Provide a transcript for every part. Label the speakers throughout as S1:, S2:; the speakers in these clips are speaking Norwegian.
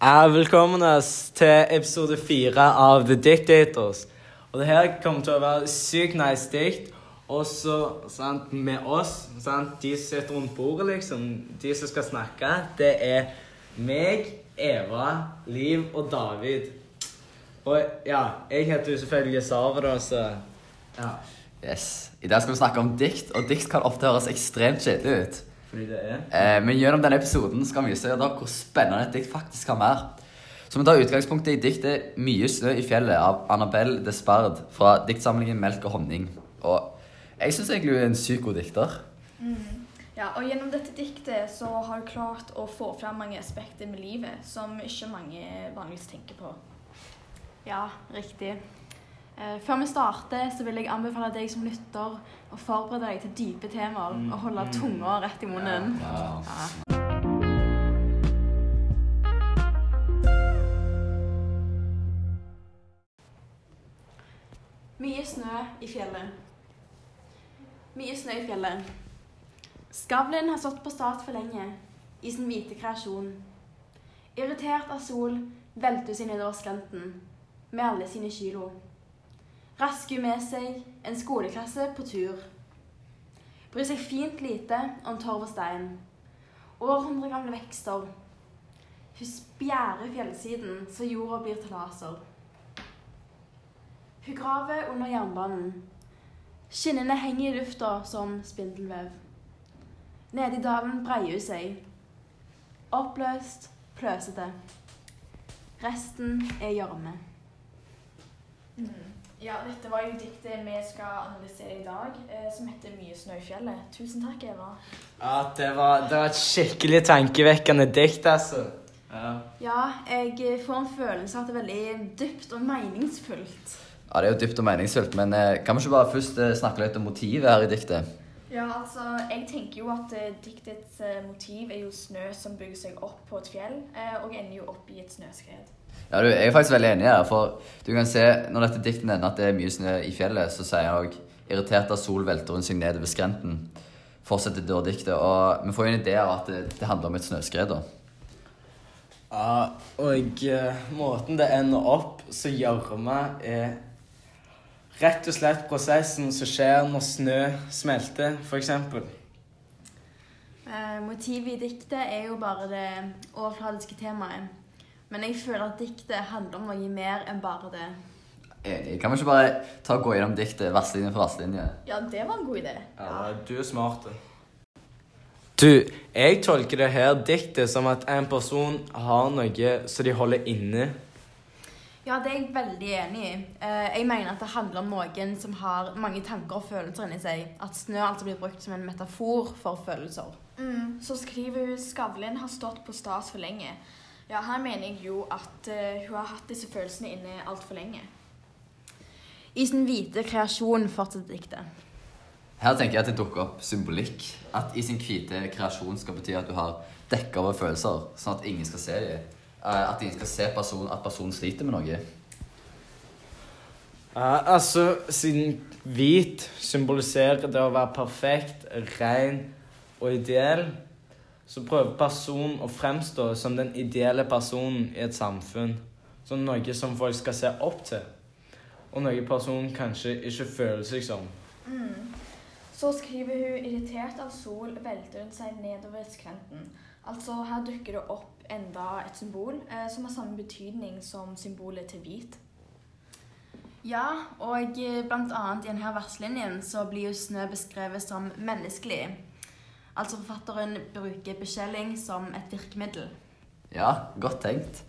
S1: Velkommen til episode fire av The Dictators. Og det her kommer til å være sykt nice dikt. Også sant, med oss, sant, de som sitter rundt bordet, liksom, de som skal snakke, det er meg, Eva, Liv og David. Og ja, jeg heter jo selvfølgelig Sara, da, så ja.
S2: Yes. I dag skal vi snakke om dikt, og dikt kan ofte høres ekstremt kjedelig ut.
S1: Fordi det er
S2: Eh, men gjennom denne episoden skal vi vise dere hvor spennende et dikt faktisk kan være. Så vi tar utgangspunktet i diktet 'Mye snø i fjellet' av Annabelle Despard fra diktsamlingen 'Melk og honning'. Og jeg syns egentlig hun er en sykt god dikter.
S3: Ja, og gjennom dette diktet så har hun klart å få fram mange aspekter med livet som ikke mange vanligvis tenker på. Ja, riktig. Eh, før vi starter, så vil jeg anbefale deg som lytter å forberede deg til dype temaer og holde tunga rett i munnen. Ja. Mye snø i fjellet. Mye snø i fjellet. Skavlen har stått på start for lenge, i sin hvite kreasjon. Irritert av sol velter hun seg nedover skrenten, med alle sine kilo. Rasker hun med seg en skoleklasse på tur. Bryr seg fint lite om torv og stein. Århundre gamle vekster. Hun spjærer fjellsiden så jorda blir til laser. Hun graver under jernbanen. Skinnene henger i lufta som spindelvev. Nede i dalen breier hun seg. Oppløst, pløsete. Resten er gjørme. Ja, dette var jo diktet vi skal analysere i dag, eh, som heter 'Mye snø i fjellet'. Tusen takk, Eva.
S1: Ja, det var, det var et skikkelig tankevekkende dikt, altså. Ja.
S3: Ja, jeg får en følelse av at det er veldig dypt og meningsfullt.
S2: Ja, Det er jo dypt og meningsfullt, men eh, kan vi ikke bare først eh, snakke litt om motivet her i diktet?
S3: Ja, altså, jeg tenker jo at eh, diktets eh, motiv er jo snø som bygger seg opp på et fjell, eh, og ender jo opp i et snøskred.
S2: Ja, du, Jeg er faktisk veldig enig her, for du kan se når dette diktet nevner at det er mye snø i fjellet, så sier han òg 'irritert av sol velter hun seg nedover skrenten'. Fortsetter da diktet, og vi får jo en idé av at det, det handler om et snøskred. da.
S1: Ja, og eh, måten det ender opp så gjørme er rett og slett prosessen som skjer når snø smelter, f.eks.
S3: Eh, motivet i diktet er jo bare det overfladiske temaet. Men jeg føler at diktet handler om noe mer enn bare det.
S2: Enig. Kan vi ikke bare ta og gå gjennom diktet verselinje for verselinje?
S3: Ja, det var en god idé.
S1: Ja, du er smart. Du, jeg tolker det her diktet som at en person har noe som de holder inne.
S3: Ja, det er jeg veldig enig i. Eh, jeg mener at det handler om noen som har mange tanker og følelser inni seg. At snø altså blir brukt som en metafor for følelser. Mm, så skriver hun Skavlen har stått på stas for lenge. Ja, her mener jeg jo at uh, hun har hatt disse følelsene inne altfor lenge. I sin hvite kreasjon fortsetter diktet.
S2: Her tenker jeg at det dukker opp symbolikk. At i sin hvite kreasjon skal bety at du har dekka over følelser, sånn at ingen skal se dem. At ingen skal se person, at personen sliter med noe.
S1: Uh, altså, siden hvit symboliserer det å være perfekt, ren og ideell, så prøver personen å fremstå som den ideelle personen i et samfunn. Som noe som folk skal se opp til. Og noe personen kanskje ikke føler seg som.
S3: Så skriver hun irritert av sol velter hun seg nedover skrenten. Altså her dukker det opp enda et symbol eh, som har samme betydning som symbolet til hvit. Ja, og blant annet i denne verslinjen så blir jo snø beskrevet som menneskelig. Altså forfatteren bruker beskjelling som et virkemiddel.
S2: Ja, godt tenkt.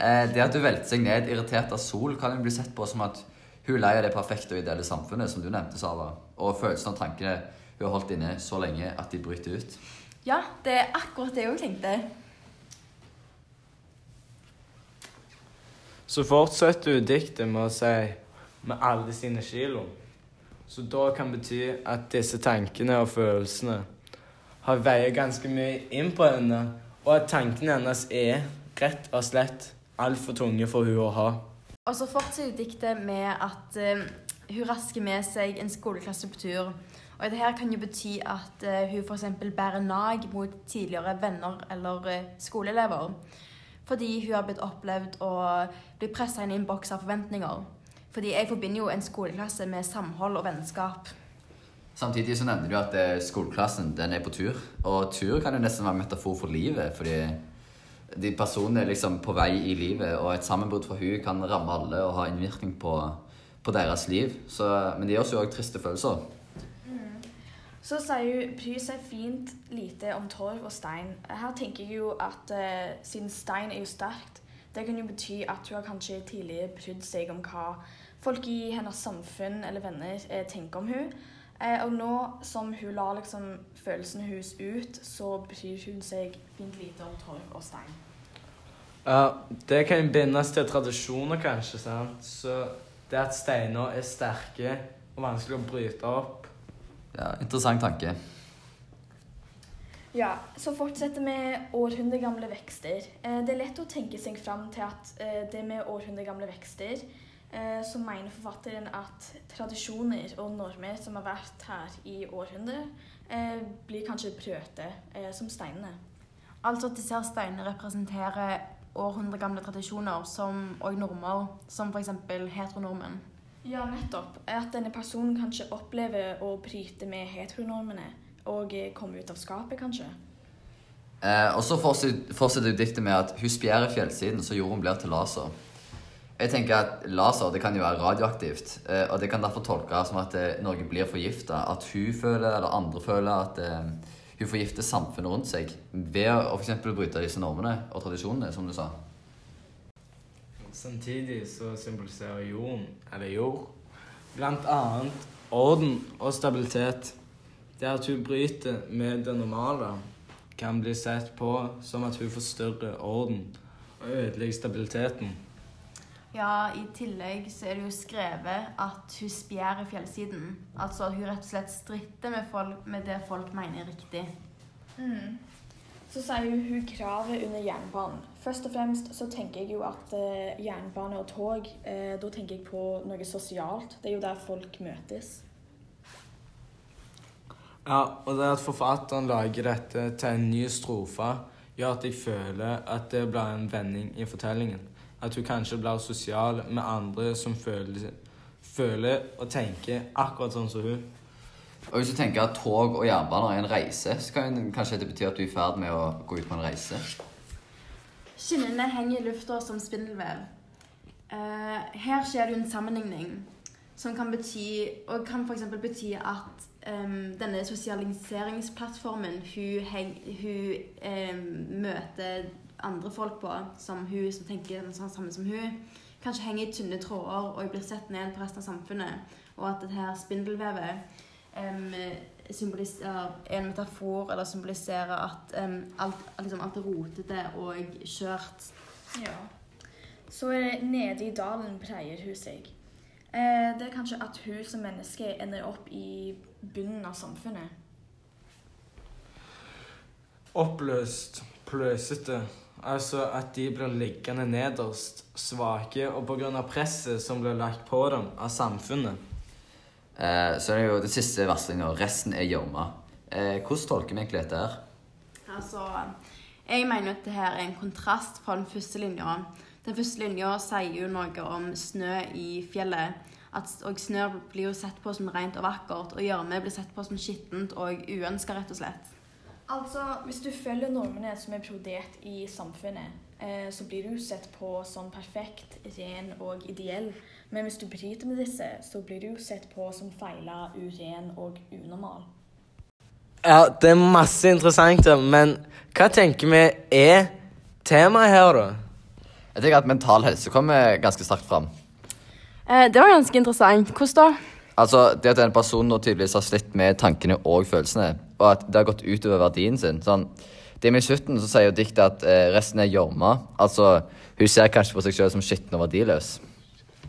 S2: Eh, det at du velter seg ned irritert av sol, kan jo bli sett på som at hun er lei av det perfekte og ideelle samfunnet, som du nevnte, Sara. Og følelsene og tankene hun har holdt inne så lenge at de bryter ut.
S3: Ja, det er akkurat det jeg tenkte.
S1: Så fortsetter hun diktet med å si 'med alle sine kilo'. Så da kan bety at disse tankene og følelsene har veier ganske mye inn på henne, og at tankene hennes er rett og slett altfor tunge for hun å ha.
S3: Og så fortsetter diktet med at uh, hun rasker med seg en skoleklasse på tur. Og det her kan jo bety at uh, hun f.eks. bærer nag mot tidligere venner eller uh, skoleelever. Fordi hun har blitt opplevd å bli pressa inn i en boks av forventninger. Fordi jeg forbinder jo en skoleklasse med samhold og vennskap.
S2: Samtidig så nevner du at eh, skoleklassen den er på tur. Og tur kan jo nesten være metafor for livet. Fordi de personene er liksom på vei i livet, og et sammenbrudd for hun kan ramme alle og ha innvirkning på, på deres liv. Så, men det gir oss jo òg triste følelser.
S4: Så sier hun bry seg fint lite om torv og stein. Her tenker jeg jo at eh, siden stein er jo sterkt, det kan jo bety at hun har kanskje tidligere brydd seg om hva folk i hennes samfunn eller venner eh, tenker om hun. Eh, og nå som hun lar liksom følelsene hennes ut, så bryr hun seg fint lite om torv og stein.
S1: Ja, det kan bindes til tradisjoner, kanskje. sant? Så det at steiner er sterke og vanskelig å bryte opp
S2: Ja, Interessant tanke.
S4: Ja, så fortsetter vi århundregamle vekster. Eh, Det er lett å tenke seg fram til at eh, det med århundregamle vekster, så mener forfatteren at tradisjoner og normer som har vært her i århundrer, eh, blir kanskje prøvde eh, som steinene.
S3: Altså at disse steinene representerer århundre gamle tradisjoner som, og normer, som f.eks. heteronormen.
S4: Ja, nettopp. At denne personen kanskje opplever å bryte med heteronormene og eh, komme ut av skapet, kanskje.
S2: Eh, og så fortsetter fortsetter diktet med at hun spjærer fjellsiden så jorden blir til laser. Jeg tenker at Laser det kan jo være radioaktivt, eh, og det kan derfor tolkes som at eh, Norge blir forgifta. At hun føler, eller andre føler, at eh, hun forgifter samfunnet rundt seg ved å f.eks. bryte disse normene og tradisjonene, som du sa.
S1: Samtidig så symboliserer jorden, eller jord, blant annet orden og stabilitet. Det at hun bryter med det normale, kan bli sett på som at hun forstørrer orden og ødelegger stabiliteten.
S3: Ja, i tillegg så er det jo skrevet at hun spjærer fjellsiden. Altså at hun rett og slett stritter med, folk, med det folk mener er riktig.
S4: Mm. Så sier hun hun kraver under jernbanen. Først og fremst så tenker jeg jo at eh, jernbane og tog, eh, da tenker jeg på noe sosialt. Det er jo der folk møtes.
S1: Ja, og det at forfatteren lager dette til en ny strofe, gjør at jeg føler at det blir en vending i fortellingen. At hun kanskje blir sosial med andre som føler, føler og tenker akkurat sånn som hun.
S2: Og hvis du tenker at tog og jernbaner er en reise, så kan kanskje det bety at du er i ferd med å gå ut på en reise.
S3: Skinnene henger i lufta som spindelvev. Uh, her skjer det jo en sammenligning som kan bety, og kan f.eks. bety at um, denne sosialiseringsplattformen hun, heng, hun um, møter andre folk på, som hun som tenker det samme som hun, kanskje henger i tynne tråder og blir sett ned på resten av samfunnet. Og at dette her spindelvevet um, symboliserer er en metafor, eller symboliserer at um, alt, liksom alt er rotete og skjørt.
S4: Ja. Så er det nede i dalen pleier hun seg. Eh, det er kanskje at hun som menneske ender opp i bunnen av samfunnet.
S1: Oppløst, pløsete. Altså at de blir liggende nederst, svake, og pga. presset som blir lagt på dem av samfunnet.
S2: Eh, så er det jo det siste varslinga. Resten er gjørma. Eh, hvordan tolker vi egentlig dette her?
S3: Altså, jeg mener at det her er en kontrast fra den første linja. Den første linja sier jo noe om snø i fjellet. At, og snø blir jo sett på som rent og vakkert, og gjørme blir sett på som skittent og uønska, rett og slett.
S4: Altså, hvis du følger normene som er prodert i samfunnet, eh, så blir du sett på som perfekt, ren og ideell. Men hvis du bryter med disse, så blir du sett på som feila, uren og unormal.
S1: Ja, det er masse interessant, men hva tenker vi er temaet her, da?
S2: Jeg tenker at Mental helse kommer ganske sterkt fram.
S3: Eh, det var ganske interessant. Hvordan da?
S2: Altså, Det at en person nå tydeligvis har slitt med tankene og følelsene, og at det har gått utover verdien sin. sånn, det med slutten så sier jo diktet at eh, resten er gjørma. Altså, hun ser kanskje på seg selv som skitten og verdiløs.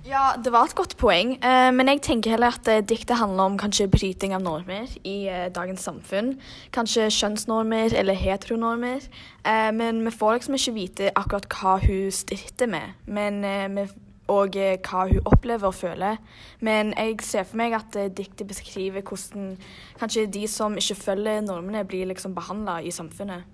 S4: Ja, det var et godt poeng, eh, men jeg tenker heller at eh, diktet handler om kanskje bryting av normer i eh, dagens samfunn. Kanskje kjønnsnormer eller heteronormer. Eh, men vi får liksom ikke vite akkurat hva hun stritter med, men, eh, vi, og eh, hva hun opplever og føler. Men jeg ser for meg at eh, diktet beskriver hvordan kanskje de som ikke følger normene, blir liksom behandla i samfunnet.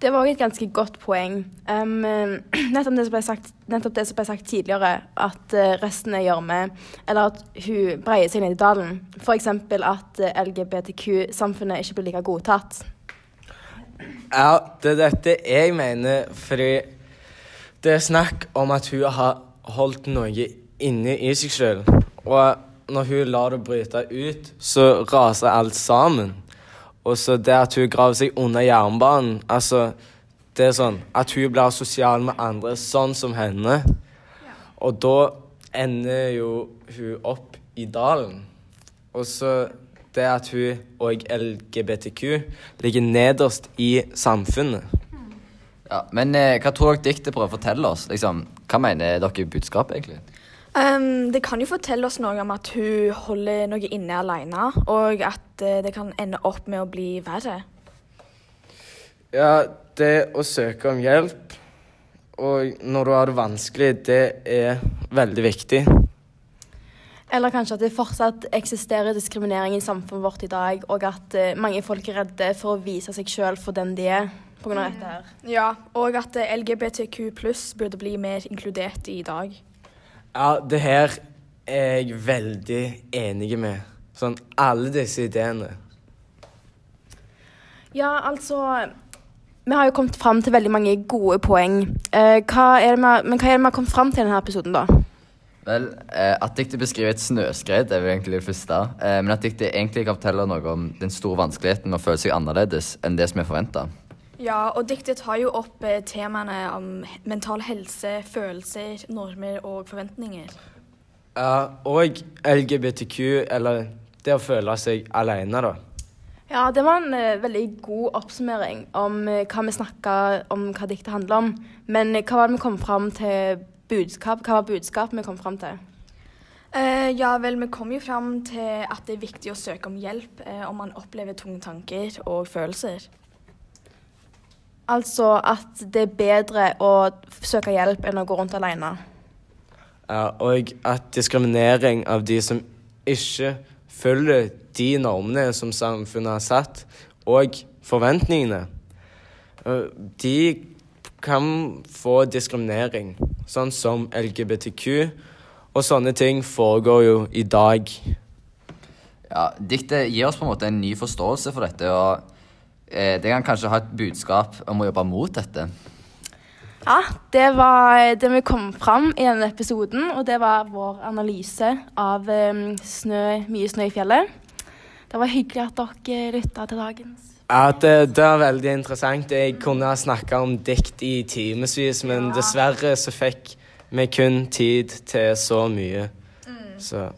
S3: Det var også et ganske godt poeng. Um, nettopp, det som ble sagt, nettopp det som ble sagt tidligere, at uh, resten er gjørme, eller at hun breier seg ned i dalen. F.eks. at LGBTQ-samfunnet ikke blir like godtatt.
S1: Ja, det er dette jeg mener, fordi det er snakk om at hun har holdt noe inne i seg sjøl. Og når hun lar det bryte ut, så raser alt sammen. Og så det at hun graver seg under jernbanen Altså, det er sånn at hun blir sosial med andre, sånn som henne. Og da ender jo hun opp i dalen. Og så det at hun og LGBTQ ligger nederst i samfunnet.
S2: Ja, men eh, hva tror dere diktet prøver å fortelle oss? Liksom, hva mener dere budskapet, egentlig?
S4: Um, det kan jo fortelle oss noe om at hun holder noe inne alene, og at uh, det kan ende opp med å bli verre.
S1: Ja, det å søke om hjelp, og når du har det vanskelig, det er veldig viktig.
S3: Eller kanskje at det fortsatt eksisterer diskriminering i samfunnet vårt i dag, og at uh, mange folk er redde for å vise seg sjøl for den de er pga. dette her.
S4: Ja, og at LGBTQ pluss burde bli mer inkludert i dag.
S1: Ja, det her er jeg veldig enig med. Sånn alle disse ideene.
S3: Ja, altså Vi har jo kommet fram til veldig mange gode poeng. Eh, hva er det vi, men hva er det vi har kommet fram til i denne episoden, da?
S2: Vel, eh, At diktet beskriver et snøskred, er vel egentlig det første. Eh, men at diktet egentlig kan fortelle noe om den store vanskeligheten med å føle seg annerledes enn det som er forventa.
S4: Ja, og diktet tar jo opp eh, temaene om mental helse, følelser, normer og forventninger.
S1: Ja, og LGBTQ, eller det å føle seg alene, da.
S3: Ja, det var en eh, veldig god oppsummering om eh, hva vi snakka om hva diktet handler om. Men hva var det vi kom fram til budskap? Hva var budskapet vi kom fram til?
S4: Eh, ja vel, vi kom jo fram til at det er viktig å søke om hjelp om man opplever tunge tanker og følelser.
S3: Altså at det er bedre å søke hjelp enn å gå rundt alene.
S1: Ja, og at diskriminering av de som ikke følger de normene som samfunnet har satt, og forventningene, eh, de kan få diskriminering, sånn som LGBTQ. Og sånne ting foregår jo i dag.
S2: Ja, Diktet gir oss på en måte en ny forståelse for dette, og det kan kanskje ha et budskap om å jobbe mot dette.
S3: Ja, det var det vi kom fram i denne episoden, og det var vår analyse av um, snø, mye snø i fjellet. Det var hyggelig at dere lytta til dagens.
S1: Ja, det, det var veldig interessant. Jeg kunne ha snakka om dikt i timevis, men
S3: Ja.
S1: dessverre så fikk vi kun tid til så mye. Så